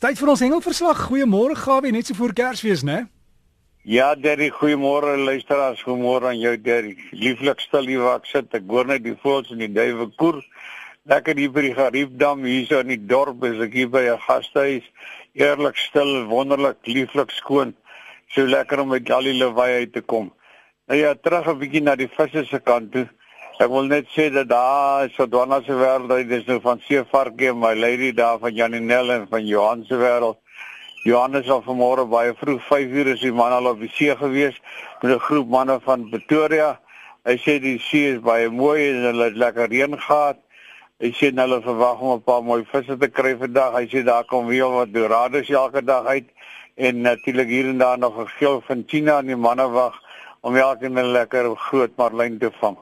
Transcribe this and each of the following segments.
Tyd vir ons hengelverslag. Goeiemôre Gawie, net so voor Kersfees, né? Ja, Derry, goeiemôre luisteraars. Goeiemôre aan jou Derry. Lieflik stil hier waar ek sit. Ek hoor net die voëls en die duwe koer. Lekker hier by die Gariepdam hier so in die dorp is ek hier by 'n gastehuis. Eerlik stil, wonderlik, lieflik skoon. So lekker om met al die lawaai uit te kom. Nou ja, terug 'n bietjie na die visse se kant toe. Ek wil net sê dat daar so dwana se wêreld, dit is nou van Seevarkie, my lady daar van Janinel en van Johan se wêreld. Johannes al vanmôre baie vroeg 5uur is die man al op die see gewees met 'n groep manne van Pretoria. Hy sê die see is baie mooi en hulle het lekker reën gehad. Hy sê hulle verwag om 'n paar mooi visse te kry vandag. Hy sê daar kom weer wat dorades elke dag uit en natuurlik hier en daar nog 'n geel van China aan die manne wag om elke 'n lekker groot marlyn te vang.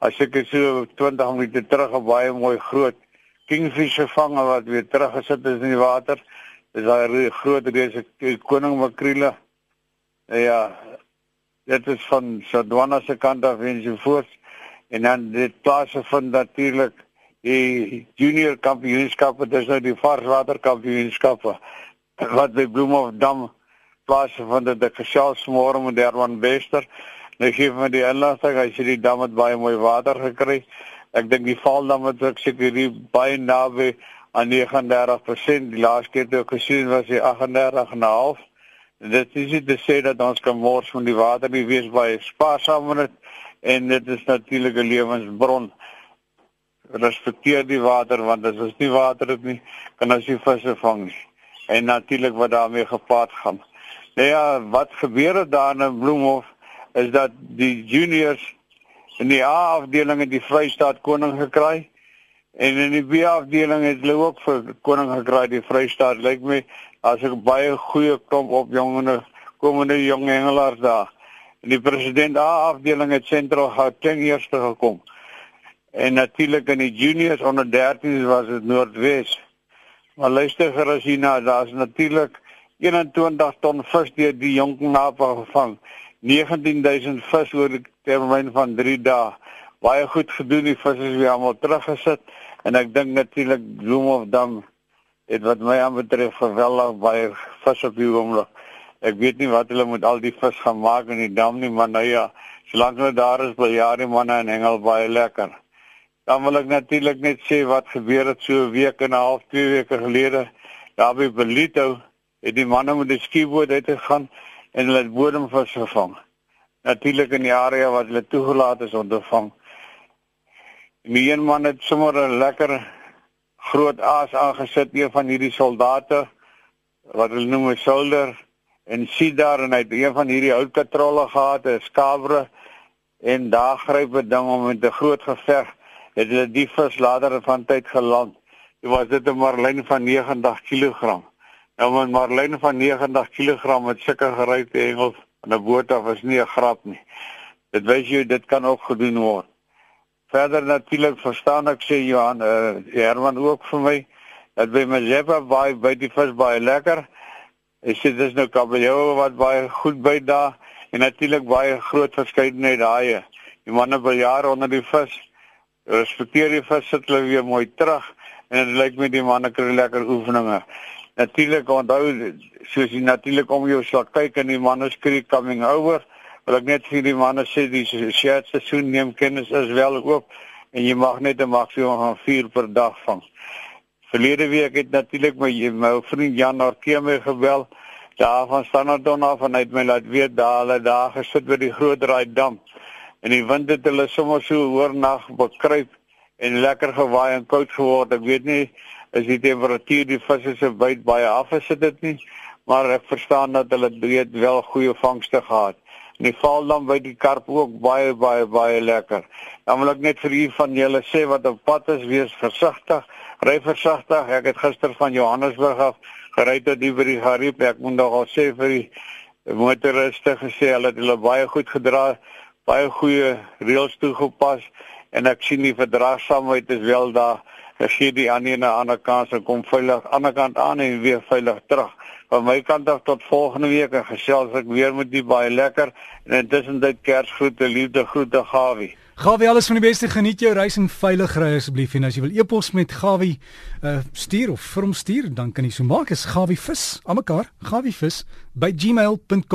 As ek so 20 minute terug 'n baie mooi groot kingfish gevang wat weer teruggesit is in die water. Dis daai groot reuse koning makrele. Ja, dit is van Sodwana se kant af en so voort. En dan dit plase van natuurlik die junior kampioenskappe, dis nou die varswater kampioenskappe wat by Bloemhofdam plase van dit gesels môre met Herman Bester. Nou gee vir die inligting, hy sê die dam het baie mooi water gekry. Ek dink die valdam het ook seker hier baie naby aan 39%. Die laaste keer toe ek gesien was hy 38,5. Dit is nie te sê dat ons kan mors van die water nie wees baie spaarsaam met dit en dit is natuurlik 'n lewensbron. Respekteer die water want as ons nie water het nie, kan ons nie visse vang nie. En natuurlik wat daarmee gepaard gaan. Nou ja, wat gebeur het daar in Bloemhof? Is dat die juniors in die A afdeling het die Vrystaat koning gekry en in die B afdeling het hulle ook vir koning gekry die Vrystaat. Lyk my as 'n baie goeie klomp op jongene komende jong hengelaars daar. En die president A afdeling het sentraal Gauteng eerste gekom. En natuurlik in die juniors onder 13 was dit Noordwes. Maar luister gerus hierna daar's natuurlik 21 ton vis deur die jong knape gevang 19000 vis oor 'n termyn van 3 dae. Baie goed gedoen, die vis is weer almal teruggesit en ek dink natuurlik Bloemhofdam het wat my aan betref geweldig baie vis op die oomblik. Ek weet nie wat hulle met al die vis gaan maak in die dam nie, maar nou ja, solank hulle daar is, bly jare manne en hengel baie lekker. Dan wil ek natuurlik net sê wat gebeur het so 'n week en 'n half, 2 weke gelede. Daar by Belito het die manne met die skieboot uitgegaan en hulle het bodemvis gevang. Natuurlik in die area wat hulle toegelaat is om te vang. Die een man het sommer 'n lekker groot aas aangesit een van hierdie soldate wat hulle noem 'n soldier en sien daar en hy het een van hierdie ou katrolle gehad, 'n skabre en daar gryp 'n ding om met 'n groot geveg het hulle die vis later van tyd geland. Dit was dit 'n marlyn van 90 kg. Nou man Marlene van 90 kg met sulke geruite hengels aan 'n boot af is nie 'n grap nie. Dit wys jy dit kan ook gedoen word. Verder natuurlik verstaan ek sê Johan uh, Herman ook vir my dat by Mazepa baie by die vis baie lekker. Ek sê dis nou kabeljou wat baie goed by daar en natuurlik baie groot verskeidenheid daai. Die manne wil jare onder die vis. Respekteer die vis sit hulle weer mooi terug en dit lyk my die manne kry lekker oefeninge. Natuurlik onthou soos jy natuurlik om jou sal kyk in die manuskrip coming over. Wil ek net vir die manne sê die shirt seisoen neem kennis is wel oop en jy mag net 'n maksimum van 4 per dag vang. Verlede week het natuurlik my my vriend Jan Arkeme gebel daar van Standardon af en hy het my laat weet daar hulle daar gesit by die groot draai dam. En die wind het hulle sommer so hoor nag bekruip en lekker gewaai en koud geword. Ek weet nie is die temperatuur die visse se byt baie af is dit nie? Maar ek verstaan dat hulle weet wel goeie vangste gehad. En die val dan by die karp ook baie baie baie lekker. Dan wil ek net vir u van julle sê wat op pad is wees versigtig ry versigtig. Ek het gister van Johannesburg af gery tot die by die Gariep. Ek moet nog al sê vir die motoriste gesê hulle het hulle baie goed gedra baie goeie reëls toegepas en ek sien die verdraagsaamheid is wel daar gee die aan 'n ander kans en kom veilig aan die ander kant aan en weer veilig terug. Van my kant af tot volgende week en gesels ek weer met die baie lekker en intussen dit Kersgroete, liefde groete Gawie. Gawie, alles van die beste. Geniet jou reis en veilig ry asseblief. En as jy wil e-pos met Gawie uh stuur of vir hom stuur, dan kan jy so maak is gawievis, almekaar, gawievis by gmail.com.